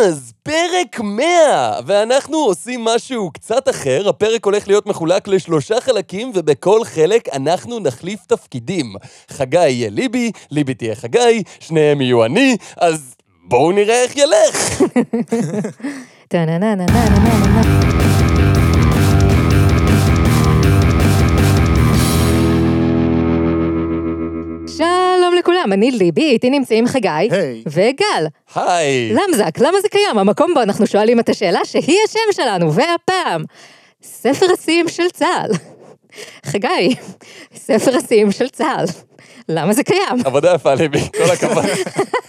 אז פרק 100! ואנחנו עושים משהו קצת אחר, הפרק הולך להיות מחולק לשלושה חלקים, ובכל חלק אנחנו נחליף תפקידים. חגי יהיה ליבי, ליבי תהיה חגי, שניהם יהיו אני, אז בואו נראה איך ילך. לכולם, אני ליבי, איתי נמצאים חגי. היי. וגל. היי. למזק, למה זה קיים? המקום בו אנחנו שואלים את השאלה שהיא השם שלנו, והפעם, ספר השיאים של צה"ל. חגי, ספר השיאים של צה"ל. למה זה קיים? עבודה יפה, ליבי, כל הכבוד.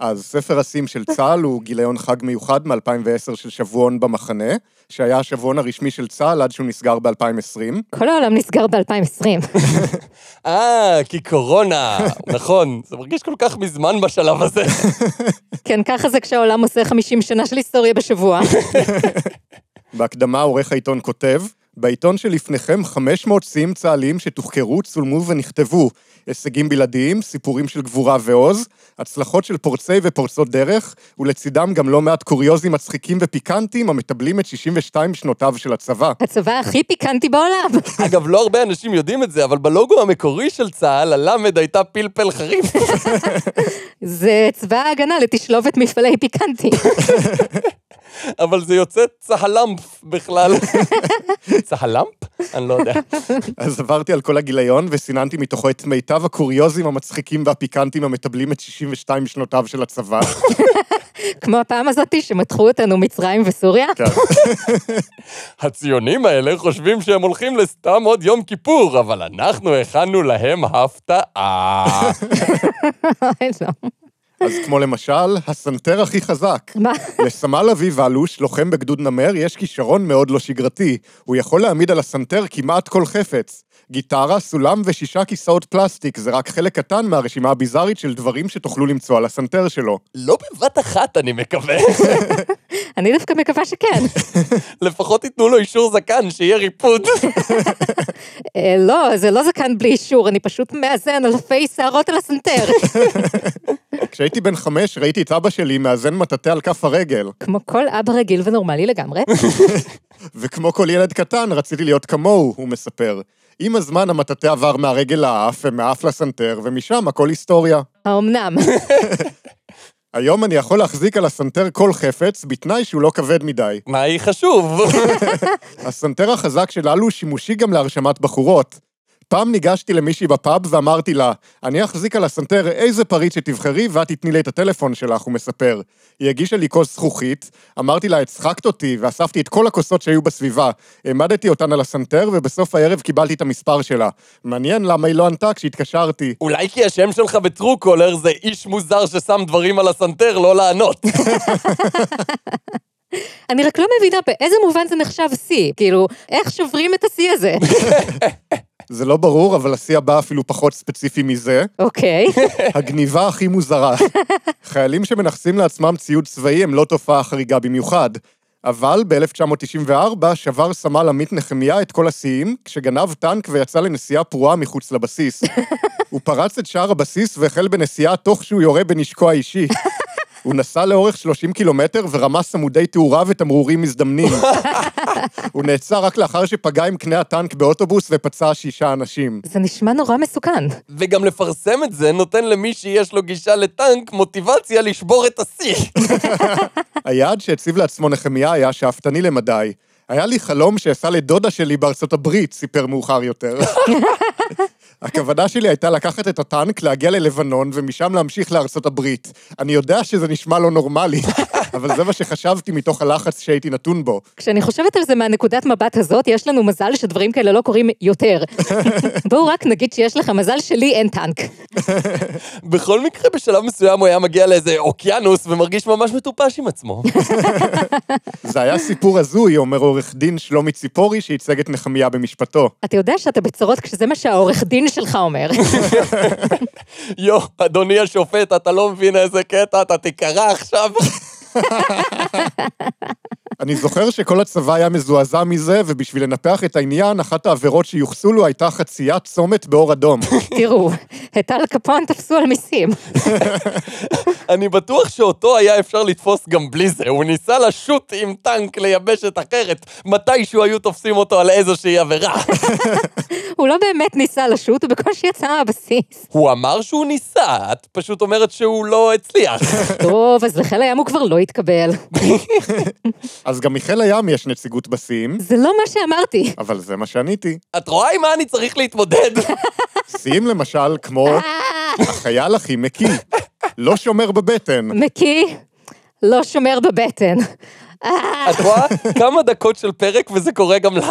אז ספר השיאים של צה"ל הוא גיליון חג מיוחד מ-2010 של שבועון במחנה, שהיה השבועון הרשמי של צה"ל עד שהוא נסגר ב-2020. כל העולם נסגר ב-2020. אה, כי קורונה. נכון, זה מרגיש כל כך מזמן בשלב הזה. כן, ככה זה כשהעולם עושה 50 שנה של היסטוריה בשבוע. בהקדמה עורך העיתון כותב, בעיתון שלפניכם 500 שיאים צה"ליים שתוחקרו, צולמו ונכתבו. הישגים בלעדיים, סיפורים של גבורה ועוז, הצלחות של פורצי ופורצות דרך, ולצידם גם לא מעט קוריוזים מצחיקים ופיקנטיים המטבלים את 62 שנותיו של הצבא. הצבא הכי פיקנטי בעולם. אגב, לא הרבה אנשים יודעים את זה, אבל בלוגו המקורי של צה"ל, הלמד הייתה פלפל חריף. זה צבא ההגנה לתשלובת מפעלי פיקנטי. אבל זה יוצא צהלמפ בכלל. צהלמפ? אני לא יודע. אז עברתי על כל הגיליון וסיננתי מתוכו את מיטב הקוריוזים המצחיקים והפיקנטיים המטבלים את 62 שנותיו של הצבא. כמו הפעם הזאתי שמתחו אותנו מצרים וסוריה. כן. הציונים האלה חושבים שהם הולכים לסתם עוד יום כיפור, אבל אנחנו הכנו להם הפתעה. אוי, לא. אז כמו למשל, הסנטר הכי חזק. מה? לסמל אביב אלוש, לוחם בגדוד נמר, יש כישרון מאוד לא שגרתי. הוא יכול להעמיד על הסנטר כמעט כל חפץ. גיטרה, סולם ושישה כיסאות פלסטיק, זה רק חלק קטן מהרשימה הביזארית של דברים שתוכלו למצוא על הסנטר שלו. לא בבת אחת, אני מקווה. אני דווקא מקווה שכן. לפחות תיתנו לו אישור זקן, שיהיה ריפוד. אה, לא, זה לא זקן בלי אישור, אני פשוט מאזן אלפי שערות על הסנטר. כשהייתי בן חמש, ראיתי את אבא שלי מאזן מטאטא על כף הרגל. כמו כל אבא רגיל ונורמלי לגמרי. וכמו כל ילד קטן, רציתי להיות כמוהו, הוא מספר. עם הזמן המטאטא עבר מהרגל לאף, ומהאף לסנטר, ומשם הכל היסטוריה. האומנם? היום אני יכול להחזיק על הסנטר כל חפץ, בתנאי שהוא לא כבד מדי. מאוד חשוב? הסנטר החזק של אלו שימושי גם להרשמת בחורות. פעם ניגשתי למישהי בפאב ואמרתי לה, אני אחזיק על הסנטר איזה פריט שתבחרי ואת תתני לי את הטלפון שלך, הוא מספר. היא הגישה לי כוס זכוכית, אמרתי לה, הצחקת אותי, ואספתי את כל הכוסות שהיו בסביבה. העמדתי אותן על הסנטר, ובסוף הערב קיבלתי את המספר שלה. מעניין למה היא לא ענתה כשהתקשרתי. אולי כי השם שלך בטרו קולר זה איש מוזר ששם דברים על הסנטר, לא לענות. אני רק לא מבינה באיזה מובן זה נחשב שיא. כאילו, איך שוברים את השיא הזה? זה לא ברור, אבל השיא הבא אפילו פחות ספציפי מזה. אוקיי. הגניבה הכי מוזרה. חיילים שמנכסים לעצמם ציוד צבאי הם לא תופעה חריגה במיוחד. אבל ב-1994 שבר סמל עמית נחמיה את כל השיאים, כשגנב טנק ויצא לנסיעה פרועה מחוץ לבסיס. הוא פרץ את שער הבסיס והחל בנסיעה תוך שהוא יורה בנשקו האישי. הוא נסע לאורך 30 קילומטר ורמס עמודי תאורה ותמרורים מזדמנים. הוא נעצר רק לאחר שפגע עם קנה הטנק באוטובוס ופצע שישה אנשים. זה נשמע נורא מסוכן. וגם לפרסם את זה נותן למי שיש לו גישה לטנק מוטיבציה לשבור את השיא. היעד שהציב לעצמו נחמיה היה שאפתני למדי. היה לי חלום שאסע לדודה שלי בארצות הברית, סיפר מאוחר יותר. הכוונה שלי הייתה לקחת את הטנק, להגיע ללבנון, ומשם להמשיך לארצות הברית. אני יודע שזה נשמע לא נורמלי, אבל זה מה שחשבתי מתוך הלחץ שהייתי נתון בו. כשאני חושבת על זה מהנקודת מבט הזאת, יש לנו מזל שדברים כאלה לא קורים יותר. בואו רק נגיד שיש לך מזל שלי אין טנק. בכל מקרה, בשלב מסוים הוא היה מגיע לאיזה אוקיינוס ומרגיש ממש מטופש עם עצמו. זה היה סיפור הזוי, אומר עורך דין שלומי ציפורי, שייצג את נחמיה במשפטו. אתה יודע שאתה בצרות כשזה מה שהעורך דין שלך אומר. יו, אדוני השופט, אתה לא מבין איזה קטע, אתה תיקרע עכשיו. אני זוכר שכל הצבא היה מזועזע מזה, ובשביל לנפח את העניין, אחת העבירות שיוחסו לו הייתה חציית צומת באור אדום. תראו, את אל קפון תפסו על מיסים. אני בטוח שאותו היה אפשר לתפוס גם בלי זה. הוא ניסה לשוט עם טנק ליבשת אחרת, מתישהו היו תופסים אותו על איזושהי עבירה. הוא לא באמת ניסה לשוט, הוא בקושי יצא מהבסיס. הוא אמר שהוא ניסה, את פשוט אומרת שהוא לא הצליח. טוב, אז לחיל הים הוא כבר לא התקבל. אז גם מחיל הים יש נציגות בשיאים, זה לא מה שאמרתי. אבל זה מה שעניתי. את רואה עם מה אני צריך להתמודד? שיאים למשל כמו החייל הכי מקיא, לא שומר בבטן. מקיא, לא שומר בבטן. את רואה? כמה דקות של פרק וזה קורה גם לך.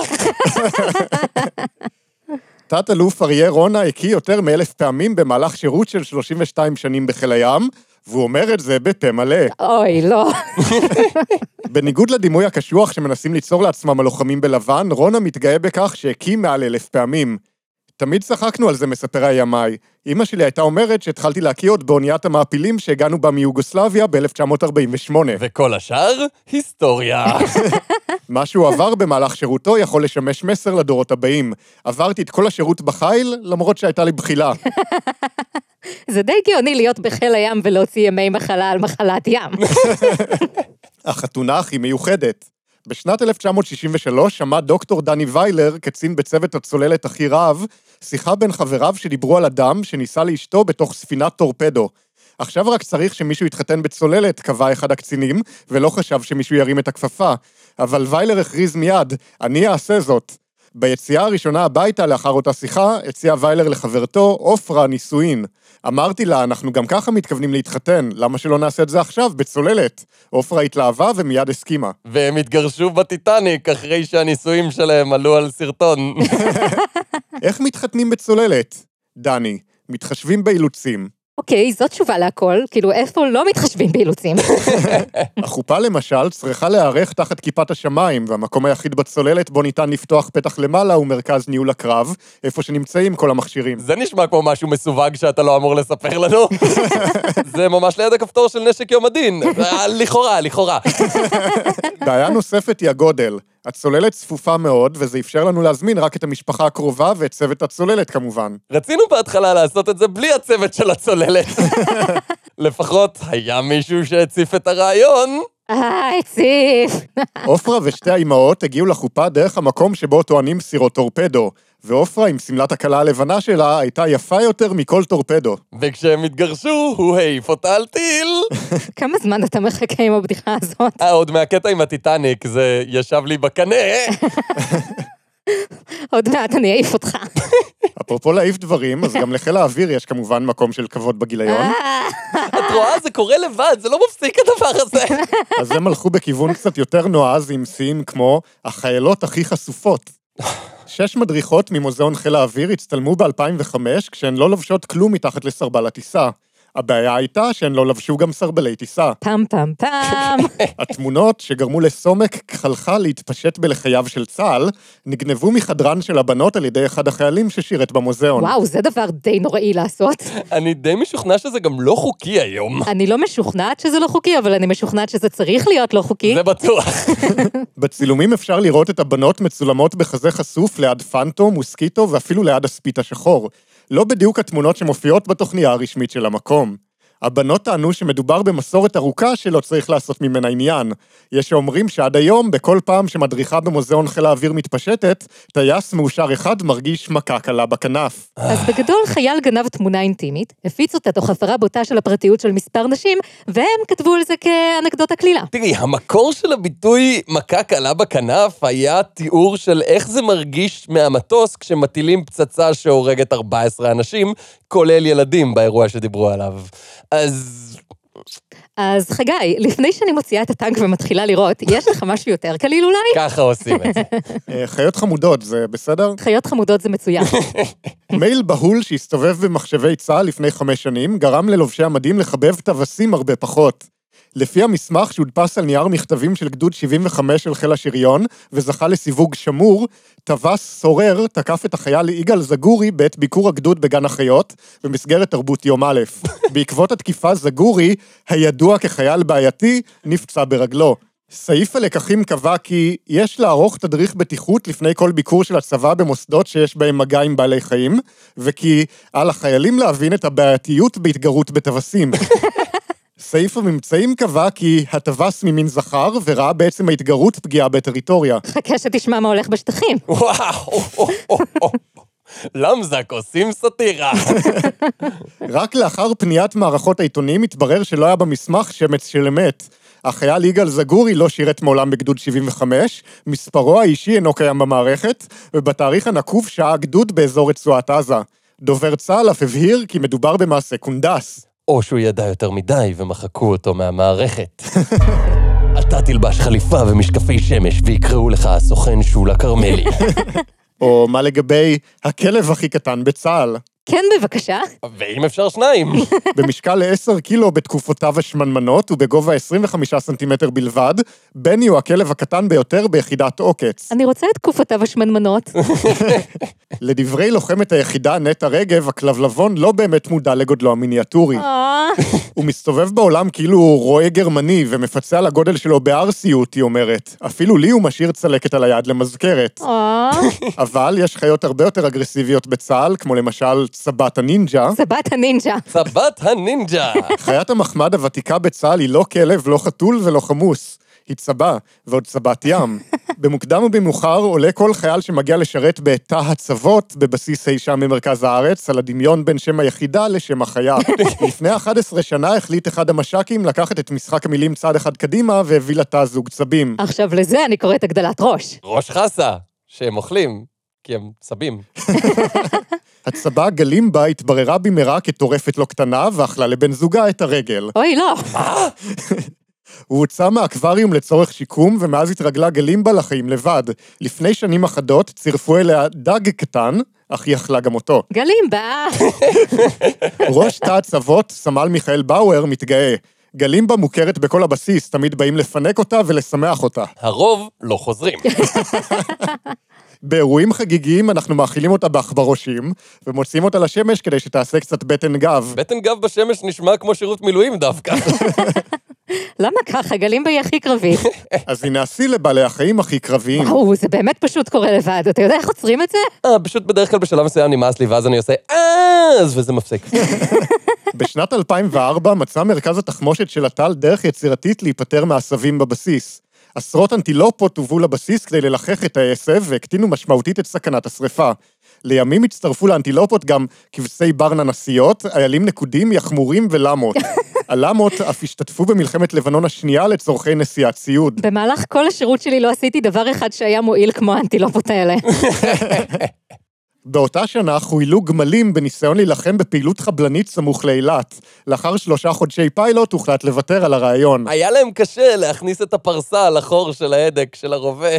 תת-אלוף אריה רונה הקיא יותר מאלף פעמים במהלך שירות של 32 שנים בחיל הים, והוא אומר את זה בפה מלא. אוי, לא. בניגוד לדימוי הקשוח שמנסים ליצור לעצמם הלוחמים בלבן, רונה מתגאה בכך שהקיא מעל אלף פעמים. תמיד צחקנו על זה, מספר הימאי. אמא שלי הייתה אומרת שהתחלתי להקיא עוד באוניית המעפילים שהגענו בה מיוגוסלביה ב-1948. וכל השאר, היסטוריה. מה שהוא עבר במהלך שירותו יכול לשמש מסר לדורות הבאים. עברתי את כל השירות בחיל, למרות שהייתה לי בחילה. זה די גאוני להיות בחיל הים ולהוציא ימי מחלה על מחלת ים. החתונה הכי מיוחדת. בשנת 1963 שמע דוקטור דני ויילר, קצין בצוות הצוללת הכי רב, שיחה בין חבריו שדיברו על אדם שניסה לאשתו בתוך ספינת טורפדו. עכשיו רק צריך שמישהו יתחתן בצוללת, קבע אחד הקצינים, ולא חשב שמישהו ירים את הכפפה. אבל ויילר הכריז מיד, אני אעשה זאת. ביציאה הראשונה הביתה לאחר אותה שיחה, הציע ויילר לחברתו, עופרה, נישואין. אמרתי לה, אנחנו גם ככה מתכוונים להתחתן, למה שלא נעשה את זה עכשיו, בצוללת? עופרה התלהבה ומיד הסכימה. והם התגרשו בטיטניק אחרי שהנישואים שלהם עלו על סרטון. איך מתחתנים בצוללת? דני, מתחשבים באילוצים. אוקיי, זאת תשובה להכל. כאילו, איפה לא מתחשבים באילוצים? החופה למשל צריכה להיערך תחת כיפת השמיים, והמקום היחיד בצוללת בו ניתן לפתוח פתח למעלה הוא מרכז ניהול הקרב, איפה שנמצאים כל המכשירים. זה נשמע כמו משהו מסווג שאתה לא אמור לספר לנו. זה ממש ליד הכפתור של נשק יום הדין. אה, לכאורה, לכאורה. בעיה נוספת היא הגודל. הצוללת צפופה מאוד, וזה אפשר לנו להזמין רק את המשפחה הקרובה ואת צוות הצוללת כמובן. רצינו בהתחלה לעשות את זה בלי הצוות של הצוללת. לפחות היה מישהו שהציף את הרעיון. אה, הציף. עופרה ושתי האימהות הגיעו לחופה דרך המקום שבו טוענים סירות טורפדו, ועופרה עם שמלת הכלה הלבנה שלה הייתה יפה יותר מכל טורפדו. וכשהם התגרשו, הוא העיף אותה על טיל. כמה זמן אתה מחכה עם הבדיחה הזאת? אה, עוד מהקטע עם הטיטניק, זה ישב לי בקנה. עוד מעט אני אעיף אותך. אפרופו להעיף דברים, אז גם לחיל האוויר יש כמובן מקום של כבוד בגיליון, אה, את רואה? זה קורה לבד, זה לא מפסיק הדבר הזה. אז הם הלכו בכיוון קצת יותר נועז עם שיאים כמו החיילות הכי חשופות. שש מדריכות ממוזיאון חיל האוויר הצטלמו ב-2005 כשהן לא לובשות כלום מתחת לסרבל הטיסה. הבעיה הייתה שהן לא לבשו גם סרבלי טיסה. פעם פעם פעם. התמונות שגרמו לסומק כחלחל להתפשט בלחייו של צה"ל, נגנבו מחדרן של הבנות על ידי אחד החיילים ששירת במוזיאון. וואו, זה דבר די נוראי לעשות. אני די משוכנע שזה גם לא חוקי היום. אני לא משוכנעת שזה לא חוקי, אבל אני משוכנעת שזה צריך להיות לא חוקי. זה בטוח. בצילומים אפשר לראות את הבנות מצולמות בחזה חשוף ליד פנטו, מוסקיטו ואפילו ליד הספית השחור. לא בדיוק התמונות שמופיעות בתוכניה הרשמית של המקום. הבנות טענו שמדובר במסורת ארוכה שלא צריך לעשות ממנה עניין. יש שאומרים שעד היום, בכל פעם שמדריכה במוזיאון חיל האוויר מתפשטת, טייס מאושר אחד מרגיש מכה קלה בכנף. אז בגדול חייל גנב תמונה אינטימית, הפיץ אותה תוך הפרה בוטה של הפרטיות של מספר נשים, והם כתבו על זה כאנקדוטה קלילה. תראי, המקור של הביטוי מכה קלה בכנף היה תיאור של איך זה מרגיש מהמטוס כשמטילים פצצה שהורגת 14 אנשים, כולל ילדים באירוע שדיברו עליו. אז... אז חגי, לפני שאני מוציאה את הטנק ומתחילה לירות, יש לך משהו יותר קליל אולי? ככה עושים את זה. אה, חיות חמודות, זה בסדר? חיות חמודות זה מצוין. מייל בהול שהסתובב במחשבי צה"ל לפני חמש שנים, גרם ללובשי המדים לחבב טווסים הרבה פחות. לפי המסמך שהודפס על נייר מכתבים של גדוד 75 של חיל השריון, וזכה לסיווג שמור, טווס סורר תקף את החייל יגאל זגורי בעת ביקור הגדוד בגן החיות, במסגרת תרבות יום א'. בעקבות התקיפה זגורי, הידוע כחייל בעייתי, נפצע ברגלו. סעיף הלקחים קבע כי יש לערוך תדריך בטיחות לפני כל ביקור של הצבא במוסדות שיש בהם מגע עם בעלי חיים, וכי על החיילים להבין את הבעייתיות בהתגרות בטווסים. סעיף הממצאים קבע כי הטווס ממין זכר, וראה בעצם ההתגרות פגיעה בטריטוריה. חכה שתשמע מה הולך בשטחים. וואו, למזק עושים סאטירה. רק לאחר פניית מערכות העיתונים התברר שלא היה במסמך שמץ של אמת. החייל יגאל זגורי לא שירת מעולם בגדוד 75, מספרו האישי אינו קיים במערכת, ובתאריך הנקוב שהה הגדוד באזור רצועת עזה. דובר צה"ל אף הבהיר כי מדובר במעשה קונדס. או שהוא ידע יותר מדי ומחקו אותו מהמערכת. אתה תלבש חליפה ומשקפי שמש ויקראו לך הסוכן שולה כרמלי. או מה לגבי הכלב הכי קטן בצה"ל? כן, בבקשה. ואם אפשר שניים. במשקל 10 קילו בתקופותיו השמנמנות ובגובה 25 סנטימטר בלבד, בני הוא הכלב הקטן ביותר ביחידת עוקץ. אני רוצה את תקופותיו השמנמנות. לדברי לוחמת היחידה נטע רגב, הכלבלבון לא באמת מודע לגודלו המיניאטורי. הוא מסתובב בעולם כאילו הוא רועה גרמני ומפצה על הגודל שלו בארסיות, היא אומרת. אפילו לי הוא משאיר צלקת על היד למזכרת. אה, אבל יש חיות הרבה יותר אגרסיביות בצה"ל, כמו למשל צבת הנינג'ה. סבת הנינג'ה. צבת הנינג'ה. חיית המחמד הוותיקה בצה"ל היא לא כלב, לא חתול ולא חמוס. היא צבה, ועוד צבת ים. במוקדם ובמאוחר עולה כל חייל שמגיע לשרת בתא הצוות בבסיס אי שם ממרכז הארץ, על הדמיון בין שם היחידה לשם החיה. לפני 11 שנה החליט אחד המש"קים לקחת את משחק המילים צעד אחד קדימה והביא לתא זוג צבים. עכשיו לזה אני קוראת הגדלת ראש. ראש חסה, שהם אוכלים, כי הם צבים. הצבה גלימבה התבררה במהרה כטורפת לא קטנה, ואכלה לבן זוגה את הרגל. אוי, לא. הוא הוצא מהאקווריום לצורך שיקום, ומאז התרגלה גלימבה לחיים לבד. לפני שנים אחדות צירפו אליה דג קטן, אך היא אכלה גם אותו. גלימבה. ראש תא הצוות, סמל מיכאל באואר, מתגאה. גלימבה מוכרת בכל הבסיס, תמיד באים לפנק אותה ולשמח אותה. הרוב לא חוזרים. באירועים חגיגיים אנחנו מאכילים אותה בעכברושים, ומוציאים אותה לשמש כדי שתעשה קצת בטן גב. בטן גב בשמש נשמע כמו שירות מילואים דווקא. למה ככה? גלימבה היא הכי קרבית. אז הנה השיא לבעלי החיים הכי קרביים. וואו, זה באמת פשוט קורה לבד. אתה יודע איך עוצרים את זה? אה, פשוט בדרך כלל בשלב מסוים נמאס לי, ואז אני עושה אז, וזה מפסיק. בשנת 2004 מצא מרכז התחמושת של הטל דרך יצירתית להיפטר מעשבים בבסיס. עשרות אנטילופות הובאו לבסיס כדי ללחך את העשב והקטינו משמעותית את סכנת השרפה. לימים הצטרפו לאנטילופות גם כבשי בר ננסיות, איילים נקודים, יחמורים ולמות. הלמות אף השתתפו במלחמת לבנון השנייה לצורכי נשיאת ציוד. במהלך כל השירות שלי לא עשיתי דבר אחד שהיה מועיל כמו האנטילופות האלה. באותה שנה חוילו גמלים בניסיון להילחם בפעילות חבלנית סמוך לאילת. לאחר שלושה חודשי פיילוט הוחלט לוותר על הרעיון. היה להם קשה להכניס את הפרסה לחור של ההדק של הרובה.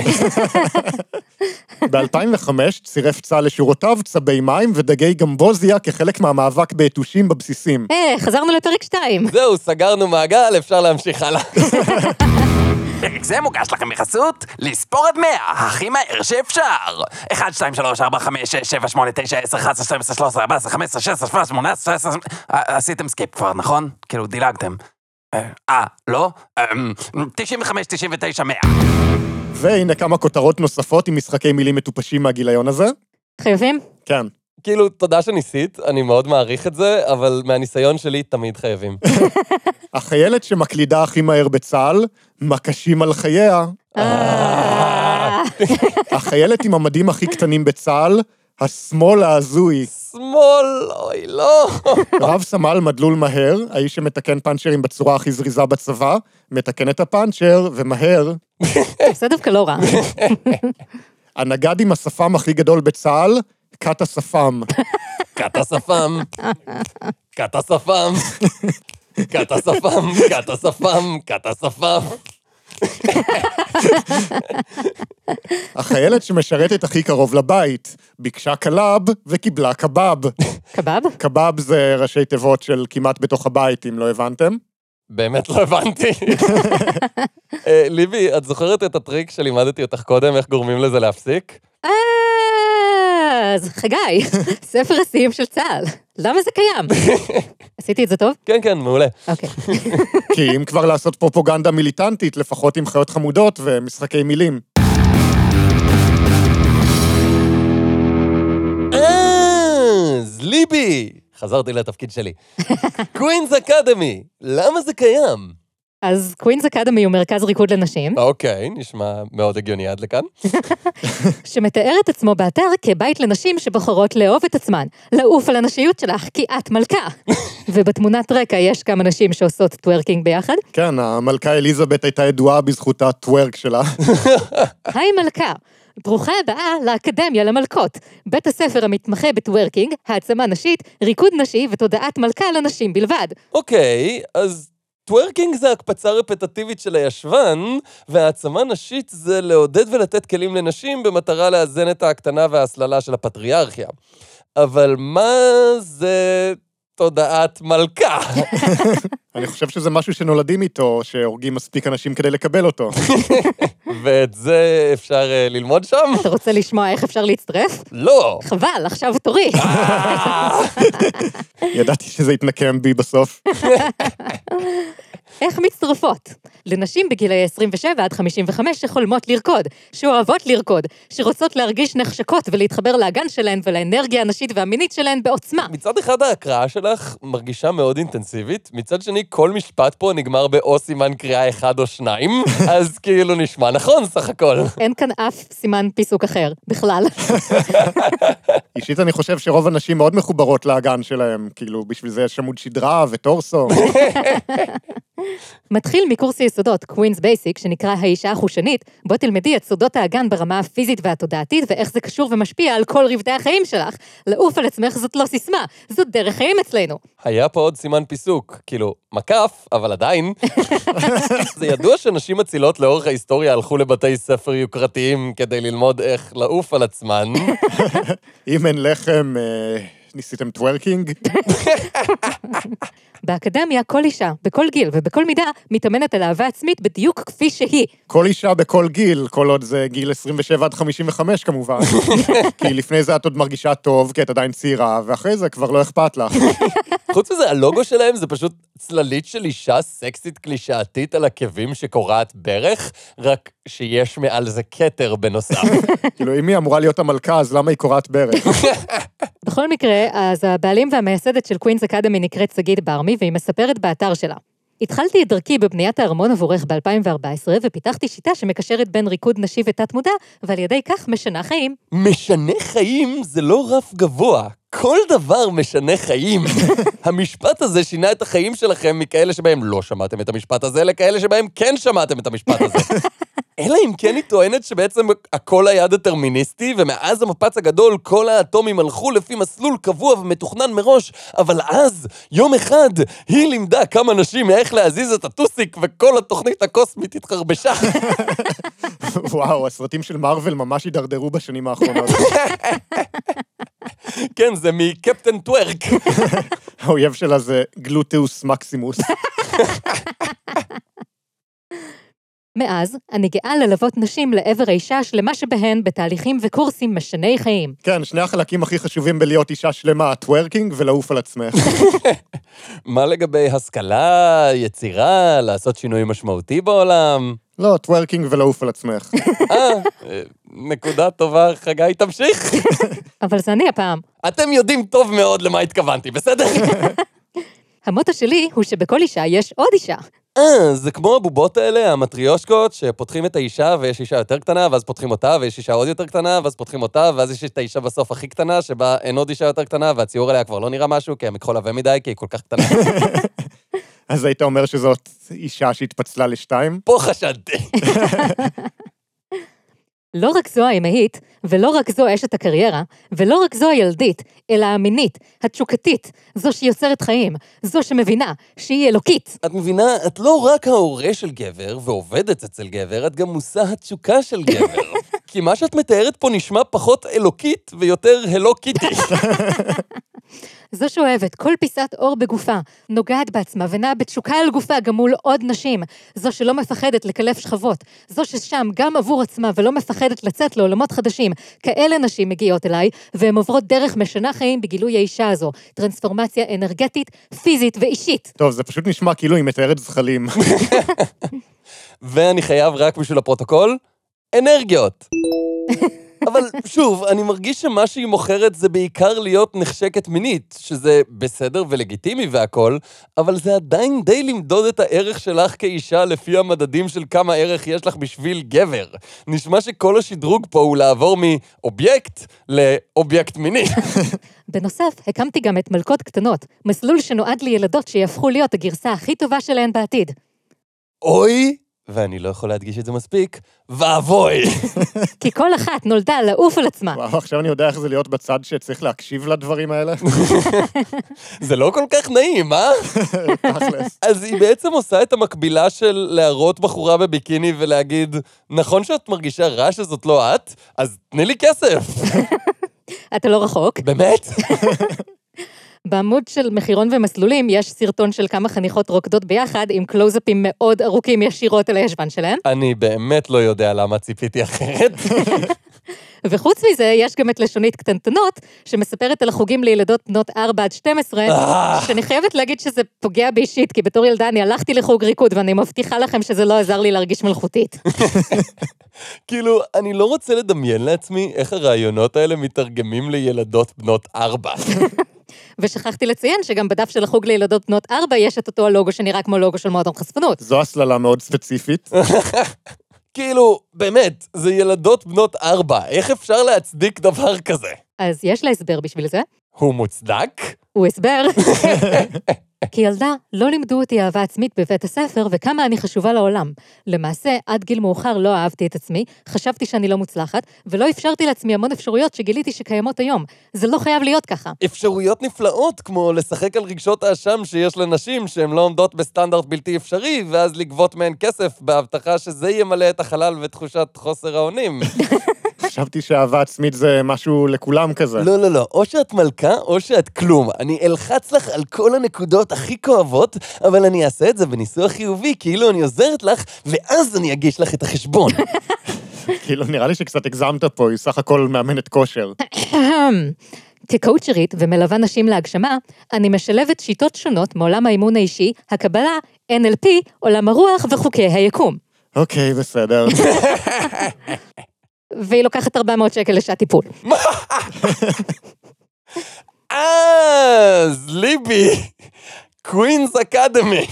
ב-2005 צירף צה"ל לשורותיו צבי מים ודגי גמבוזיה כחלק מהמאבק ביתושים בבסיסים. אה, חזרנו לפרק 2. זהו, סגרנו מעגל, אפשר להמשיך הלאה. פרק זה מוגש לכם בחסות לספור עד 100, הכי מהר שאפשר. 1, 2, 3, 4, 5, 6, 7, 8, 9, 10, 11, 12, 13, 14, 15, 16, 17, 18, 19, עשיתם skip כבר, נכון? כאילו, דילגתם. אה, לא? 95, 99, 100. והנה כמה כותרות נוספות עם משחקי מילים מטופשים מהגיליון הזה. חייבים? כן. כאילו, תודה שניסית, אני מאוד מעריך את זה, אבל מהניסיון שלי תמיד חייבים. החיילת שמקלידה הכי מהר בצה"ל, מקשים על חייה. אה, החיילת עם המדים הכי קטנים בצה"ל, השמאל ההזוי. שמאל, אוי, לא. רב סמל מדלול מהר, האיש שמתקן פאנצ'רים בצורה הכי זריזה בצבא, מתקן את הפאנצ'ר, ומהר. זה דווקא לא רע. הנגד עם השפם הכי גדול בצה"ל, כת השפם. כת השפם, כת השפם, כת השפם, כת השפם, כת השפם. החיילת שמשרתת הכי קרוב לבית, ביקשה קל"ב וקיבלה קבב. קבב? קבב זה ראשי תיבות של כמעט בתוך הבית, אם לא הבנתם. באמת לא הבנתי. אה, ליבי, את זוכרת את הטריק שלימדתי אותך קודם, איך גורמים לזה להפסיק? אז חגי, ספר השיאים של צה"ל. למה זה קיים? עשיתי את זה טוב? כן, כן, מעולה. אוקיי. כי אם כבר לעשות פרופוגנדה מיליטנטית, לפחות עם חיות חמודות ומשחקי מילים. אז, ליבי, חזרתי לתפקיד שלי. Queens Academy, למה זה קיים? אז Queens Academy הוא מרכז ריקוד לנשים, אוקיי, נשמע מאוד הגיוני עד לכאן. שמתאר את עצמו באתר כבית לנשים שבוחרות לאהוב את עצמן, לעוף על הנשיות שלך כי את מלכה. ובתמונת רקע יש כמה נשים שעושות טוורקינג ביחד. כן, המלכה אליזבת הייתה ידועה בזכות ה twerk שלה. היי מלכה, ברוכה הבאה לאקדמיה למלכות, בית הספר המתמחה בטוורקינג, העצמה נשית, ריקוד נשי ותודעת מלכה לנשים בלבד. אוקיי, אז טוורקינג זה הקפצה רפטטיבית של הישבן, והעצמה נשית זה לעודד ולתת כלים לנשים במטרה לאזן את ההקטנה וההסללה של הפטריארכיה. אבל מה זה תודעת מלכה? אני חושב שזה משהו שנולדים איתו, שהורגים מספיק אנשים כדי לקבל אותו. ואת זה אפשר אה, ללמוד שם? אתה רוצה לשמוע איך אפשר להצטרף? לא. חבל, עכשיו תורי. ידעתי שזה יתנקם בי בסוף. איך מצטרפות? לנשים בגילאי 27 עד 55 שחולמות לרקוד, שאוהבות לרקוד, שרוצות להרגיש נחשקות ולהתחבר לאגן שלהן ולאנרגיה הנשית והמינית שלהן בעוצמה. מצד אחד ההקראה שלך מרגישה מאוד אינטנסיבית, מצד שני כל משפט פה נגמר באו סימן קריאה אחד או שניים, אז כאילו נשמע נכון סך הכל. אין כאן אף סימן פיסוק אחר, בכלל. אישית אני חושב שרוב הנשים מאוד מחוברות לאגן שלהם, כאילו, בשביל זה יש עמוד שדרה וטורסו. מתחיל מקורס היסודות, Queens Basic, שנקרא האישה החושנית, בו תלמדי את סודות האגן ברמה הפיזית והתודעתית, ואיך זה קשור ומשפיע על כל רבדי החיים שלך. לעוף על עצמך זאת לא סיסמה, זאת דרך חיים אצלנו. היה פה עוד סימן פיסוק, כאילו, מקף, אבל עדיין. זה ידוע שנשים מצליחות לאורך ההיסטוריה הלכו לבתי ספר יוקרתיים כדי ללמוד איך לעוף על עצמן. אם אין לחם, אה, ניסיתם טוורקינג? באקדמיה, כל אישה, בכל גיל ובכל מידה, מתאמנת על אהבה עצמית בדיוק כפי שהיא. כל אישה בכל גיל, כל עוד זה גיל 27 עד 55 כמובן. כי לפני זה את עוד מרגישה טוב, כי את עדיין צעירה, ואחרי זה כבר לא אכפת לך. חוץ מזה, הלוגו שלהם זה פשוט צללית של אישה סקסית קלישאתית על עקבים שקורעת ברך, רק שיש מעל זה כתר בנוסף. כאילו, אם היא אמורה להיות המלכה, אז למה היא קורעת ברך? בכל מקרה, אז הבעלים והמייסדת של קווינס אקדמי נקראת שגית ברמי, והיא מספרת באתר שלה. התחלתי את דרכי בבניית הארמון עבורך ב-2014, ופיתחתי שיטה שמקשרת בין ריקוד נשי ותת-מודע, ועל ידי כך משנה חיים. משנה חיים זה לא רף גבוה. כל דבר משנה חיים. המשפט הזה שינה את החיים שלכם מכאלה שבהם לא שמעתם את המשפט הזה, לכאלה שבהם כן שמעתם את המשפט הזה. אלא אם כן היא טוענת שבעצם הכל היה דטרמיניסטי, ומאז המפץ הגדול כל האטומים הלכו לפי מסלול קבוע ומתוכנן מראש, אבל אז, יום אחד, היא לימדה כמה נשים מאיך להזיז את הטוסיק, וכל התוכנית הקוסמית התחרבשה. וואו, הסרטים של מארוול ממש הידרדרו בשנים האחרונות. כן, זה מ Captain Twerk. האויב שלה זה gluteus maximus. מאז, אני גאה ללוות נשים לעבר האישה השלמה שבהן בתהליכים וקורסים משני חיים. כן, שני החלקים הכי חשובים בלהיות אישה שלמה, טוורקינג ולעוף על עצמך. מה לגבי השכלה, יצירה, לעשות שינוי משמעותי בעולם? לא, טוורקינג ולעוף על עצמך. אה, נקודה טובה, חגי, תמשיך. אבל זה אני הפעם. אתם יודעים טוב מאוד למה התכוונתי, בסדר? המוטו שלי הוא שבכל אישה יש עוד אישה. אה, זה כמו הבובות האלה, המטריושקות, שפותחים את האישה ויש אישה יותר קטנה, ואז פותחים אותה, ויש אישה עוד יותר קטנה, ואז פותחים אותה, ואז יש את האישה בסוף הכי קטנה, שבה אין עוד אישה יותר קטנה, והציור עליה כבר לא נראה משהו, כי המכחול עבה מדי, כי היא כל כך קטנה. אז היית אומר שזאת אישה שהתפצלה לשתיים? פה חשדתי. לא רק זו האמהית, ולא רק זו אשת הקריירה, ולא רק זו הילדית, אלא המינית, התשוקתית, זו שיוצרת חיים, זו שמבינה שהיא אלוקית. את מבינה, את לא רק ההורה של גבר ועובדת אצל גבר, את גם מושא התשוקה של גבר. כי מה שאת מתארת פה נשמע פחות אלוקית ויותר הלוקיטי. זו שאוהבת כל פיסת אור בגופה, נוגעת בעצמה ונעה בתשוקה על גופה גם מול עוד נשים. זו שלא מפחדת לקלף שכבות. זו ששם גם עבור עצמה ולא מפחדת לצאת לעולמות חדשים. כאלה נשים מגיעות אליי, והן עוברות דרך משנה חיים בגילוי האישה הזו. טרנספורמציה אנרגטית, פיזית ואישית. טוב, זה פשוט נשמע כאילו היא מתארת זחלים. ואני חייב רק בשביל הפרוטוקול, אנרגיות. אבל שוב, אני מרגיש שמה שהיא מוכרת זה בעיקר להיות נחשקת מינית, שזה בסדר ולגיטימי והכול, אבל זה עדיין די למדוד את הערך שלך כאישה לפי המדדים של כמה ערך יש לך בשביל גבר. נשמע שכל השדרוג פה הוא לעבור מאובייקט לאובייקט מיני. בנוסף, הקמתי גם את מלכות קטנות, מסלול שנועד לילדות שיהפכו להיות הגרסה הכי טובה שלהן בעתיד. אוי, ואני לא יכול להדגיש את זה מספיק, ואבוי. כי כל אחת נולדה לעוף על עצמה. וואו, עכשיו אני יודע איך זה להיות בצד שצריך להקשיב לדברים האלה. זה לא כל כך נעים, אה? תכלס. אז היא בעצם עושה את המקבילה של להראות בחורה בביקיני ולהגיד, נכון שאת מרגישה רע שזאת לא את? אז תני לי כסף. אתה לא רחוק. באמת? בעמוד של מחירון ומסלולים יש סרטון של כמה חניכות רוקדות ביחד עם קלוזאפים מאוד ארוכים ישירות על הישבן שלהן. אני באמת לא יודע למה ציפיתי אחרת. וחוץ מזה, יש גם את לשונית קטנטנות, שמספרת על החוגים לילדות בנות 4 עד 12, אה. שאני חייבת להגיד שזה פוגע בי אישית, כי בתור ילדה אני הלכתי לחוג ריקוד, ואני מבטיחה לכם שזה לא עזר לי להרגיש מלכותית. כאילו, אני לא רוצה לדמיין לעצמי איך הרעיונות האלה מתרגמים לילדות בנות ארבע. ושכחתי לציין שגם בדף של החוג לילדות בנות 4 יש את אותו הלוגו שנראה כמו לוגו של מועדון חשפנות. זו הסללה מאוד ספציפית. כאילו, באמת, זה ילדות בנות ארבע, איך אפשר להצדיק דבר כזה? אז יש לה הסבר בשביל זה. הוא מוצדק? הוא הסבר. כילדה לא לימדו אותי אהבה עצמית בבית הספר וכמה אני חשובה לעולם. למעשה, עד גיל מאוחר לא אהבתי את עצמי, חשבתי שאני לא מוצלחת, ולא אפשרתי לעצמי המון אפשרויות שגיליתי שקיימות היום. זה לא חייב להיות ככה. אפשרויות נפלאות, כמו לשחק על רגשות האשם שיש לנשים שהן לא עומדות בסטנדרט בלתי אפשרי, ואז לגבות מהן כסף בהבטחה שזה ימלא את החלל ותחושת חוסר האונים. חשבתי שאהבה עצמית זה משהו לכולם כזה. לא, לא, לא, או שאת מלכה או שאת כלום. אני אלחץ לך על כל הנקודות הכי כואבות, אבל אני אעשה את זה בניסוח חיובי, כאילו אני עוזרת לך, ואז אני אגיש לך את החשבון. כאילו, נראה לי שקצת הגזמת פה, היא סך הכל מאמנת כושר. כקואוצ'רית ומלווה נשים להגשמה, אני משלבת שיטות שונות מעולם האימון האישי, הקבלה, NLP, עולם הרוח וחוקי היקום. אוקיי, בסדר. והיא לוקחת 400 שקל לשעת טיפול. אז, ליבי, קווינס אקדמי.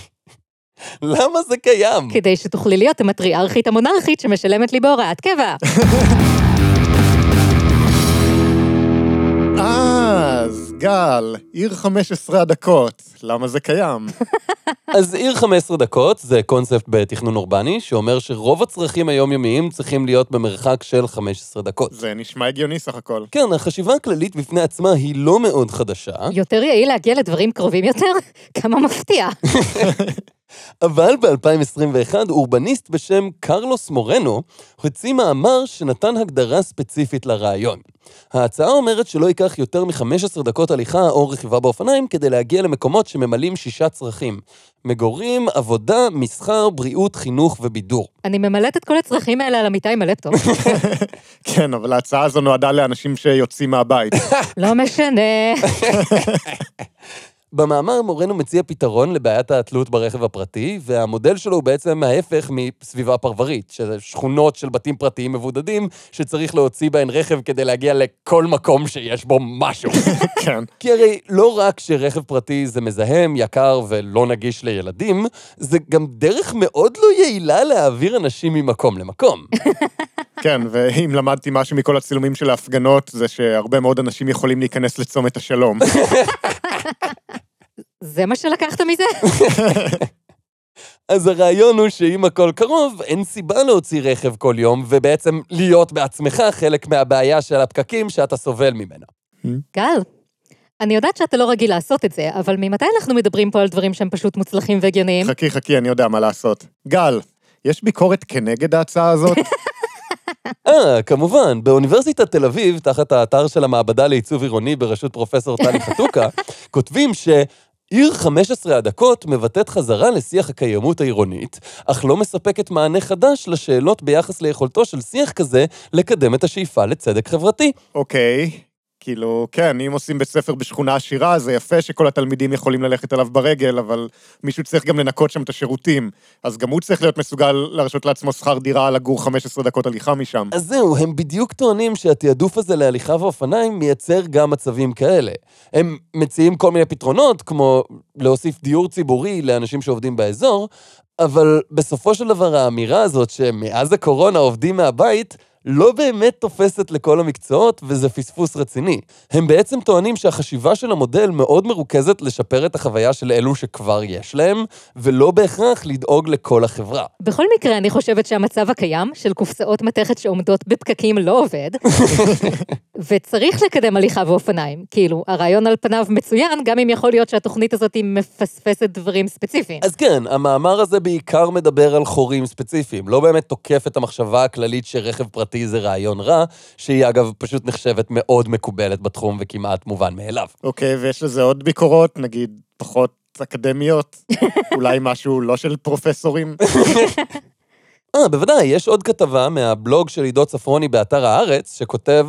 למה זה קיים? כדי שתוכלי להיות המטריארכית המונרכית שמשלמת לי בהוראת קבע. אז, גל, עיר 15 הדקות, למה זה קיים? אז עיר 15 דקות זה קונספט בתכנון אורבני, שאומר שרוב הצרכים היומיומיים צריכים להיות במרחק של 15 דקות. זה נשמע הגיוני סך הכל. כן, החשיבה הכללית בפני עצמה היא לא מאוד חדשה, יותר יעיל להגיע לדברים קרובים יותר? כמה מפתיע. אבל ב-2021 אורבניסט בשם קרלוס מורנו הוציא מאמר שנתן הגדרה ספציפית לרעיון. ההצעה אומרת שלא ייקח יותר מ-15 דקות הליכה או רכיבה באופניים כדי להגיע למקומות שממלאים שישה צרכים. מגורים, עבודה, מסחר, בריאות, חינוך ובידור. אני ממלאת את כל הצרכים האלה על המיטה עם הלפטופ. כן, אבל ההצעה הזו נועדה לאנשים שיוצאים מהבית. לא משנה. במאמר מורנו מציע פתרון לבעיית התלות ברכב הפרטי, והמודל שלו הוא בעצם ההפך מסביבה פרברית, שזה שכונות של בתים פרטיים מבודדים, שצריך להוציא בהן רכב כדי להגיע לכל מקום שיש בו משהו. כן. כי הרי לא רק שרכב פרטי זה מזהם, יקר ולא נגיש לילדים, זה גם דרך מאוד לא יעילה להעביר אנשים ממקום למקום. כן, ואם למדתי משהו מכל הצילומים של ההפגנות, זה שהרבה מאוד אנשים יכולים להיכנס לצומת השלום. זה מה שלקחת מזה? אז הרעיון הוא שאם הכל קרוב, אין סיבה להוציא רכב כל יום, ובעצם להיות בעצמך חלק מהבעיה של הפקקים שאתה סובל ממנה. גל, אני יודעת שאתה לא רגיל לעשות את זה, אבל ממתי אנחנו מדברים פה על דברים שהם פשוט מוצלחים והגיוניים? חכי, חכי, אני יודע מה לעשות. גל, יש ביקורת כנגד ההצעה הזאת? אה, כמובן, באוניברסיטת תל אביב, תחת האתר של המעבדה לעיצוב עירוני בראשות פרופסור טלי חתוקה, כותבים ש... עיר 15 הדקות מבטאת חזרה לשיח הקיימות העירונית, אך לא מספקת מענה חדש לשאלות ביחס ליכולתו של שיח כזה לקדם את השאיפה לצדק חברתי. אוקיי, כאילו, כן, אם עושים בית ספר בשכונה עשירה, זה יפה שכל התלמידים יכולים ללכת עליו ברגל, אבל מישהו צריך גם לנקות שם את השירותים. אז גם הוא צריך להיות מסוגל להרשות לעצמו שכר דירה לגור 15 דקות הליכה משם. אז זהו, הם בדיוק טוענים שהתעדוף הזה להליכה ואופניים מייצר גם מצבים כאלה. הם מציעים כל מיני פתרונות, כמו להוסיף דיור ציבורי לאנשים שעובדים באזור, אבל בסופו של דבר האמירה הזאת שמאז הקורונה עובדים מהבית, לא באמת תופסת לכל המקצועות, וזה פספוס רציני. הם בעצם טוענים שהחשיבה של המודל מאוד מרוכזת לשפר את החוויה של אלו שכבר יש להם, ולא בהכרח לדאוג לכל החברה. בכל מקרה, אני חושבת שהמצב הקיים של קופסאות מתכת שעומדות בפקקים לא עובד, וצריך לקדם הליכה ואופניים. כאילו, הרעיון על פניו מצוין, גם אם יכול להיות שהתוכנית הזאת מפספסת דברים ספציפיים. אז כן, המאמר הזה בעיקר מדבר על חורים ספציפיים, לא באמת תוקף את המחשבה הכללית שרכב פרטי זה רעיון רע, שהיא אגב פשוט נחשבת מאוד מקובלת בתחום וכמעט מובן מאליו. אוקיי, ויש לזה עוד ביקורות, נגיד, פחות אקדמיות? אולי משהו לא של פרופסורים? אה, בוודאי, יש עוד כתבה מהבלוג של עידו צפרוני באתר הארץ, שכותב,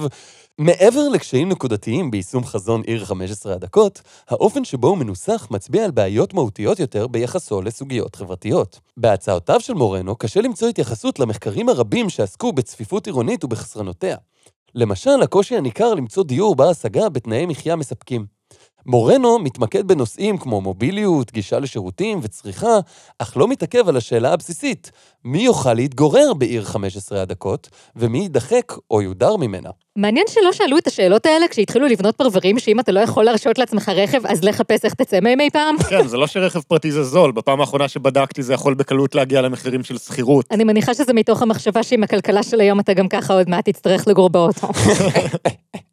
מעבר לקשיים נקודתיים ביישום חזון עיר 15 הדקות, האופן שבו הוא מנוסח מצביע על בעיות מהותיות יותר ביחסו לסוגיות חברתיות. בהצעותיו של מורנו קשה למצוא התייחסות למחקרים הרבים שעסקו בצפיפות עירונית ובחסרונותיה. למשל, הקושי הניכר למצוא דיור בר השגה בתנאי מחיה מספקים. מורנו מתמקד בנושאים כמו מוביליות, גישה לשירותים וצריכה, אך לא מתעכב על השאלה הבסיסית, מי יוכל להתגורר בעיר 15 הדקות, ומי יידחק או יודר ממנה. מעניין שלא שאלו את השאלות האלה כשהתחילו לבנות פרברים, שאם אתה לא יכול להרשות לעצמך רכב, אז לחפש איך תצא מהם אי פעם? כן, זה לא שרכב פרטי זה זול, בפעם האחרונה שבדקתי זה יכול בקלות להגיע למחירים של שכירות. אני מניחה שזה מתוך המחשבה שעם הכלכלה של היום אתה גם ככה עוד מעט תצטרך לגור באוטו.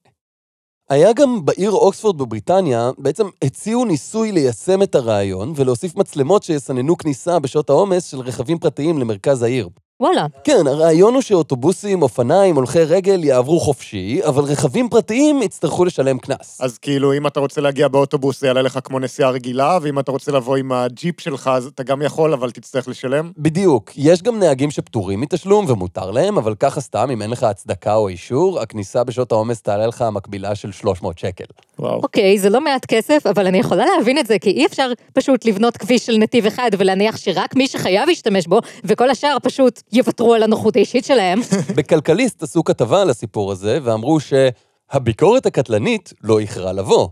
היה גם בעיר אוקספורד בבריטניה, בעצם הציעו ניסוי ליישם את הרעיון ולהוסיף מצלמות שיסננו כניסה בשעות העומס של רכבים פרטיים למרכז העיר. וואלה. כן, הרעיון הוא שאוטובוסים, אופניים, הולכי רגל יעברו חופשי, אבל רכבים פרטיים יצטרכו לשלם קנס. אז כאילו, אם אתה רוצה להגיע באוטובוס, זה יעלה לך כמו נסיעה רגילה, ואם אתה רוצה לבוא עם הג'יפ שלך, אז אתה גם יכול, אבל תצטרך לשלם. בדיוק, יש גם נהגים שפטורים מתשלום ומותר להם, אבל ככה סתם, אם אין לך הצדקה או אישור, הכניסה בשעות העומס תעלה לך מקבילה של 300 שקל. וואו. אוקיי, זה לא מעט כסף, אבל אני יכולה להבין את זה, כי אי אפשר פשוט לבנות כביש של נתיב אחד ולהניח שרק מי שחייב ישתמש בו, וכל השאר פשוט יוותרו על הנוחות האישית שלהם. בכלכליסט עשו כתבה על הסיפור הזה, ואמרו שהביקורת הקטלנית לא איחרה לבוא.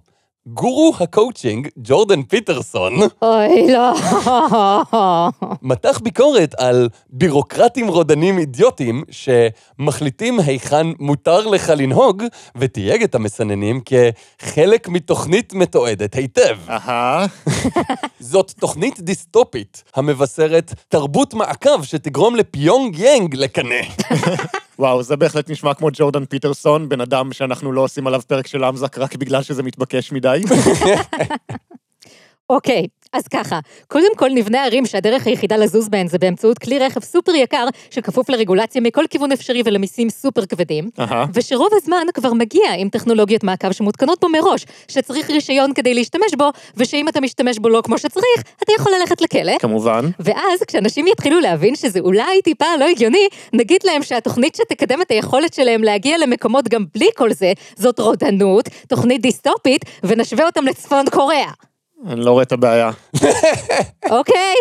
גורו הקואוצ'ינג, ג'ורדן פיטרסון, אוי, לא. מתח ביקורת על בירוקרטים רודנים אידיוטים שמחליטים היכן מותר לך לנהוג, ותייג את המסננים כחלק מתוכנית מתועדת היטב. אהה, זאת תוכנית דיסטופית המבשרת תרבות מעקב שתגרום לפיונג יאנג לקנא. וואו, זה בהחלט נשמע כמו ג'ורדן פיטרסון, בן אדם שאנחנו לא עושים עליו פרק של למזק רק בגלל שזה מתבקש מדי. אוקיי, אז ככה, קודם כל נבנה ערים שהדרך היחידה לזוז בהן זה באמצעות כלי רכב סופר יקר, שכפוף לרגולציה מכל כיוון אפשרי ולמיסים סופר כבדים, אהה. ושרוב הזמן כבר מגיע עם טכנולוגיות מעקב שמותקנות בו מראש, שצריך רישיון כדי להשתמש בו, ושאם אתה משתמש בו לא כמו שצריך, אתה יכול ללכת לכלא. כמובן. ואז, כשאנשים יתחילו להבין שזה אולי טיפה לא הגיוני, נגיד להם שהתוכנית שתקדם את היכולת שלהם להגיע למקומות גם בלי כל זה, זאת רודנות, תוכנית דיסטופית, ונשווה אותם לצפון קוריאה. אני לא רואה את הבעיה. אוקיי?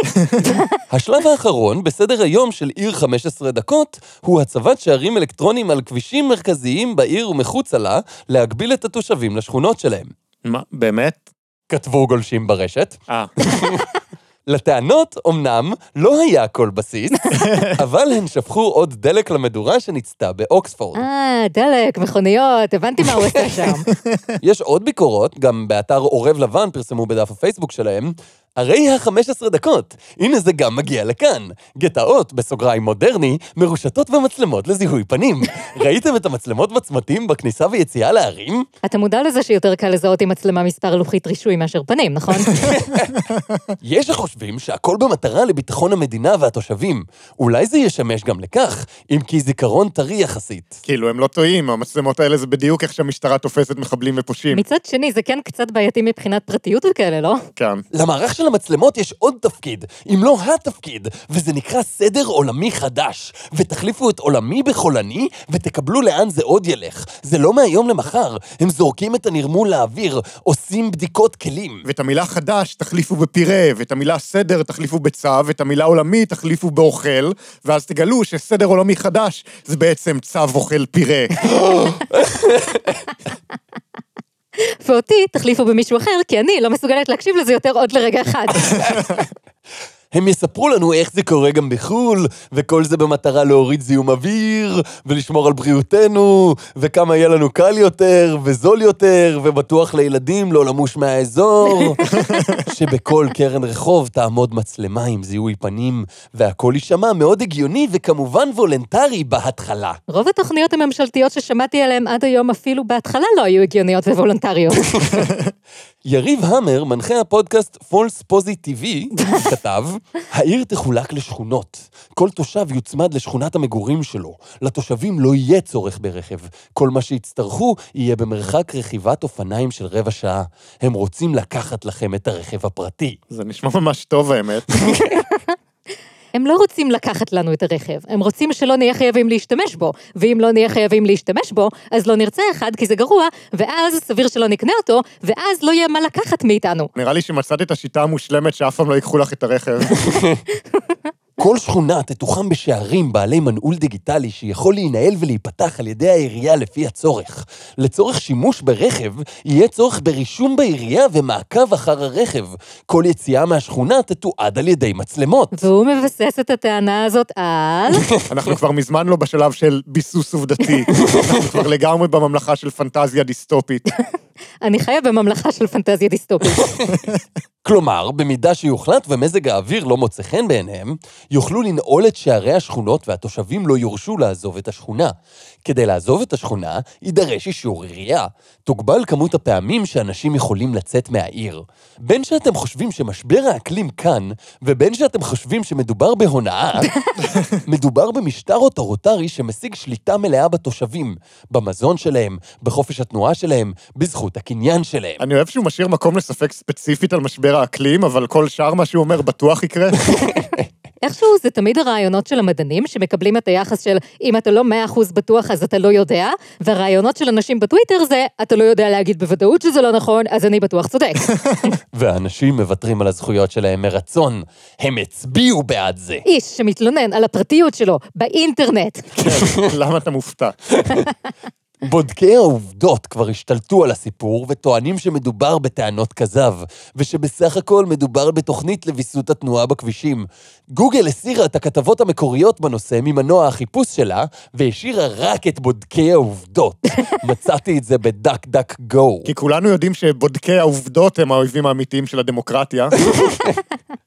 השלב האחרון בסדר היום של עיר 15 דקות הוא הצבת שערים אלקטרוניים על כבישים מרכזיים בעיר ומחוצה לה, להגביל את התושבים לשכונות שלהם. מה, באמת? כתבו גולשים ברשת. אה, לטענות, אמנם, לא היה כל בסיס, אבל הן שפכו עוד דלק למדורה שניצתה באוקספורד. אה, דלק, מכוניות, הבנתי מה הוא עושה שם. יש עוד ביקורות, גם באתר עורב לבן פרסמו בדף הפייסבוק שלהם, הרי ה-15 דקות, הנה זה גם מגיע לכאן. גטאות, בסוגריים מודרני, מרושתות במצלמות לזיהוי פנים. ראיתם את המצלמות בצמתים בכניסה ויציאה לערים? אתה מודע לזה שיותר קל לזהות עם מצלמה מספר לוחית רישוי מאשר פנים, נכון? יש שחושבים שהכל במטרה לביטחון המדינה והתושבים. אולי זה ישמש גם לכך, אם כי זיכרון טרי יחסית. כאילו, הם לא טועים, המצלמות האלה זה בדיוק איך שהמשטרה תופסת מחבלים ופושעים. מצד שני, זה כן קצת בעייתי מבחינת פרטיות וכאלה, לא? כן. למערך של למצלמות יש עוד תפקיד, אם לא התפקיד, וזה נקרא סדר עולמי חדש. ותחליפו את עולמי בחולני, ותקבלו לאן זה עוד ילך. זה לא מהיום למחר, הם זורקים את הנרמול לאוויר, עושים בדיקות כלים. ואת המילה חדש תחליפו בפירה, ואת המילה סדר תחליפו בצו, ואת המילה עולמי תחליפו באוכל, ואז תגלו שסדר עולמי חדש זה בעצם צו אוכל פירה. ואותי תחליפו במישהו אחר, כי אני לא מסוגלת להקשיב לזה יותר עוד לרגע אחד. הם יספרו לנו איך זה קורה גם בחו"ל, וכל זה במטרה להוריד זיהום אוויר, ולשמור על בריאותנו, וכמה יהיה לנו קל יותר, וזול יותר, ובטוח לילדים לא למוש מהאזור. שבכל קרן רחוב תעמוד מצלמה עם זיהוי פנים, והכל יישמע מאוד הגיוני וכמובן וולנטרי בהתחלה. רוב התוכניות הממשלתיות ששמעתי עליהן עד היום אפילו בהתחלה לא היו הגיוניות וולונטריות. יריב המר, מנחה הפודקאסט פולס פוזיטיבי, כתב, העיר תחולק לשכונות. כל תושב יוצמד לשכונת המגורים שלו. לתושבים לא יהיה צורך ברכב. כל מה שיצטרכו יהיה במרחק רכיבת אופניים של רבע שעה. הם רוצים לקחת לכם את הרכב הפרטי. זה נשמע ממש טוב, האמת. הם לא רוצים לקחת לנו את הרכב, הם רוצים שלא נהיה חייבים להשתמש בו, ואם לא נהיה חייבים להשתמש בו, אז לא נרצה אחד כי זה גרוע, ואז סביר שלא נקנה אותו, ואז לא יהיה מה לקחת מאיתנו. נראה לי שמצאת את השיטה המושלמת שאף פעם לא ייקחו לך את הרכב. כל שכונה תתוחם בשערים בעלי מנעול דיגיטלי שיכול להינעל ולהיפתח על ידי העירייה לפי הצורך. לצורך שימוש ברכב, יהיה צורך ברישום בעירייה ומעקב אחר הרכב. כל יציאה מהשכונה תתועד על ידי מצלמות. והוא מבסס את הטענה הזאת על... אנחנו כבר מזמן לא בשלב של ביסוס עובדתי. אנחנו כבר לגמרי בממלכה של פנטזיה דיסטופית. אני חיה בממלכה של פנטזיה דיסטופית. כלומר, במידה שיוחלט ומזג האוויר לא מוצא חן בעיניהם, יוכלו לנעול את שערי השכונות והתושבים לא יורשו לעזוב את השכונה. כדי לעזוב את השכונה, יידרש אישור עירייה. תוגבל כמות הפעמים שאנשים יכולים לצאת מהעיר. בין שאתם חושבים שמשבר האקלים כאן, ובין שאתם חושבים שמדובר בהונאה, מדובר במשטר אוטוריטרי שמשיג שליטה מלאה בתושבים, במזון שלהם, בחופש התנועה שלהם, בזכות הקניין שלהם. אני אוהב שהוא משאיר מקום לספק ספציפית על משבר האקלים, אבל כל שאר מה שהוא אומר בטוח יקרה. איכשהו זה תמיד הרעיונות של המדענים, שמקבלים את היחס של אם אתה לא מאה אחוז בטוח אז אתה לא יודע, והרעיונות של אנשים בטוויטר זה אתה לא יודע להגיד בוודאות שזה לא נכון, אז אני בטוח צודק. ואנשים מוותרים על הזכויות שלהם מרצון. הם הצביעו בעד זה. איש שמתלונן על הפרטיות שלו באינטרנט. למה אתה מופתע? בודקי העובדות כבר השתלטו על הסיפור וטוענים שמדובר בטענות כזב, ושבסך הכל מדובר בתוכנית לוויסות התנועה בכבישים. גוגל הסירה את הכתבות המקוריות בנושא ממנוע החיפוש שלה, והשאירה רק את בודקי העובדות. מצאתי את זה בדק דק גו. כי כולנו יודעים שבודקי העובדות הם האויבים האמיתיים של הדמוקרטיה.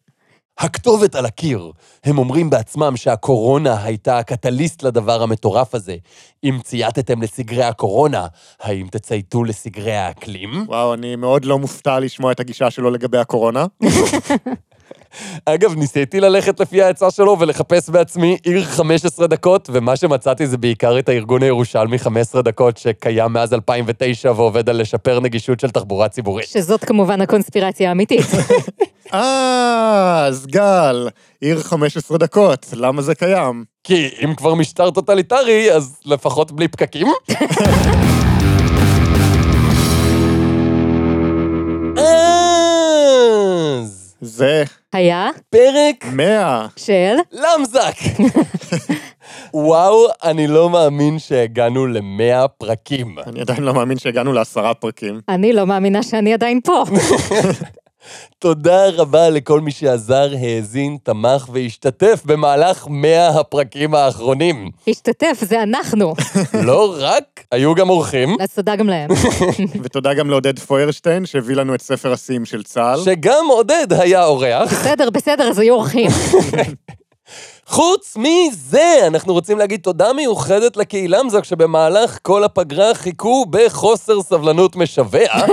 הכתובת על הקיר. הם אומרים בעצמם שהקורונה הייתה הקטליסט לדבר המטורף הזה. אם צייתתם לסגרי הקורונה, האם תצייתו לסגרי האקלים? וואו, אני מאוד לא מופתע לשמוע את הגישה שלו לגבי הקורונה. אגב, ניסיתי ללכת לפי העצה שלו ולחפש בעצמי עיר 15 דקות, ומה שמצאתי זה בעיקר את הארגון הירושלמי 15 דקות, שקיים מאז 2009 ועובד על לשפר נגישות של תחבורה ציבורית. שזאת כמובן הקונספירציה האמיתית. אה, אז גל, עיר 15 דקות, למה זה קיים? כי אם כבר משטר טוטליטרי, אז לפחות בלי פקקים. אז זה היה פרק 100. של... למזק. וואו, אני לא מאמין שהגענו למאה פרקים. אני עדיין לא מאמין שהגענו לעשרה פרקים. אני לא מאמינה שאני עדיין פה. תודה רבה לכל מי שעזר, האזין, תמך והשתתף במהלך 100 הפרקים האחרונים. השתתף, זה אנחנו. לא רק, היו גם אורחים, אז תודה גם להם. ותודה גם לעודד פוירשטיין, שהביא לנו את ספר השיאים של צה"ל. שגם עודד היה אורח. בסדר, בסדר, אז היו אורחים. חוץ מזה, אנחנו רוצים להגיד תודה מיוחדת לקהילה מזק שבמהלך כל הפגרה חיכו בחוסר סבלנות משווע.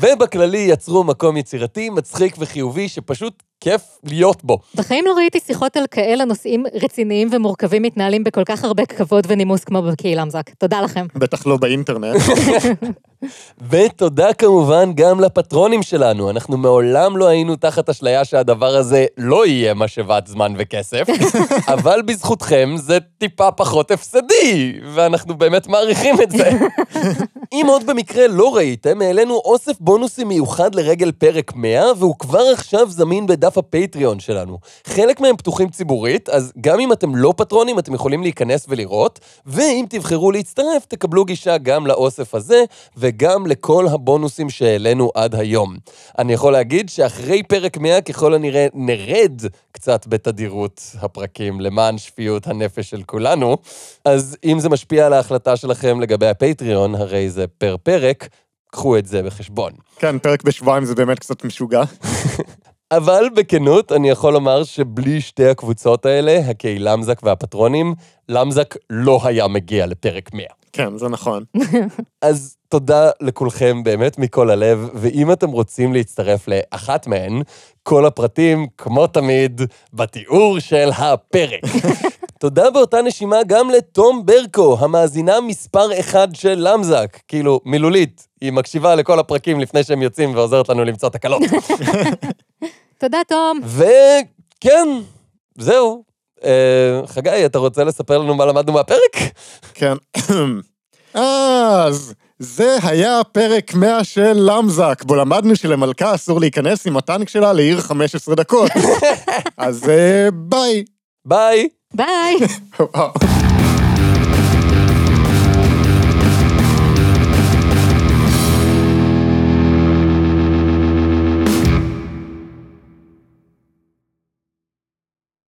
ובכללי יצרו מקום יצירתי, מצחיק וחיובי שפשוט כיף להיות בו. בחיים לא ראיתי שיחות על כאלה נושאים רציניים ומורכבים מתנהלים בכל כך הרבה כבוד ונימוס כמו בקהילה מזק. תודה לכם. בטח לא באינטרנט. ותודה כמובן גם לפטרונים שלנו, אנחנו מעולם לא היינו תחת אשליה שהדבר הזה לא יהיה משאבת זמן וכסף, אבל בזכותכם זה טיפה פחות הפסדי, ואנחנו באמת מעריכים את זה. אם עוד במקרה לא ראיתם, העלינו אוסף בונוסים מיוחד לרגל פרק 100, והוא כבר עכשיו זמין בדף הפטריון שלנו. חלק מהם פתוחים ציבורית, אז גם אם אתם לא פטרונים, אתם יכולים להיכנס ולראות, ואם תבחרו להצטרף, תקבלו גישה גם לאוסף הזה, וגם לכל הבונוסים שהעלינו עד היום. אני יכול להגיד שאחרי פרק 100, ככל הנראה נרד קצת בתדירות הפרקים למען שפיות הנפש של כולנו, אז אם זה משפיע על ההחלטה שלכם לגבי הפטריון, הרי זה פר פרק, קחו את זה בחשבון. כן, פרק בשבועיים זה באמת קצת משוגע. אבל בכנות, אני יכול לומר שבלי שתי הקבוצות האלה, הקהילה למזק והפטרונים, למזק לא היה מגיע לפרק 100. כן, זה נכון. אז תודה לכולכם באמת מכל הלב, ואם אתם רוצים להצטרף לאחת מהן, כל הפרטים, כמו תמיד, בתיאור של הפרק. תודה באותה נשימה גם לתום ברקו, המאזינה מספר אחד של למזק. כאילו, מילולית, היא מקשיבה לכל הפרקים לפני שהם יוצאים ועוזרת לנו למצוא תקלות. תודה, תום. וכן, זהו. אה, חגי, אתה רוצה לספר לנו מה למדנו מהפרק? כן. אז, זה היה פרק 100 של למזק, בו למדנו שלמלכה אסור להיכנס עם הטנק שלה לעיר 15 דקות. אז אה, ביי. ביי. ביי. וואו.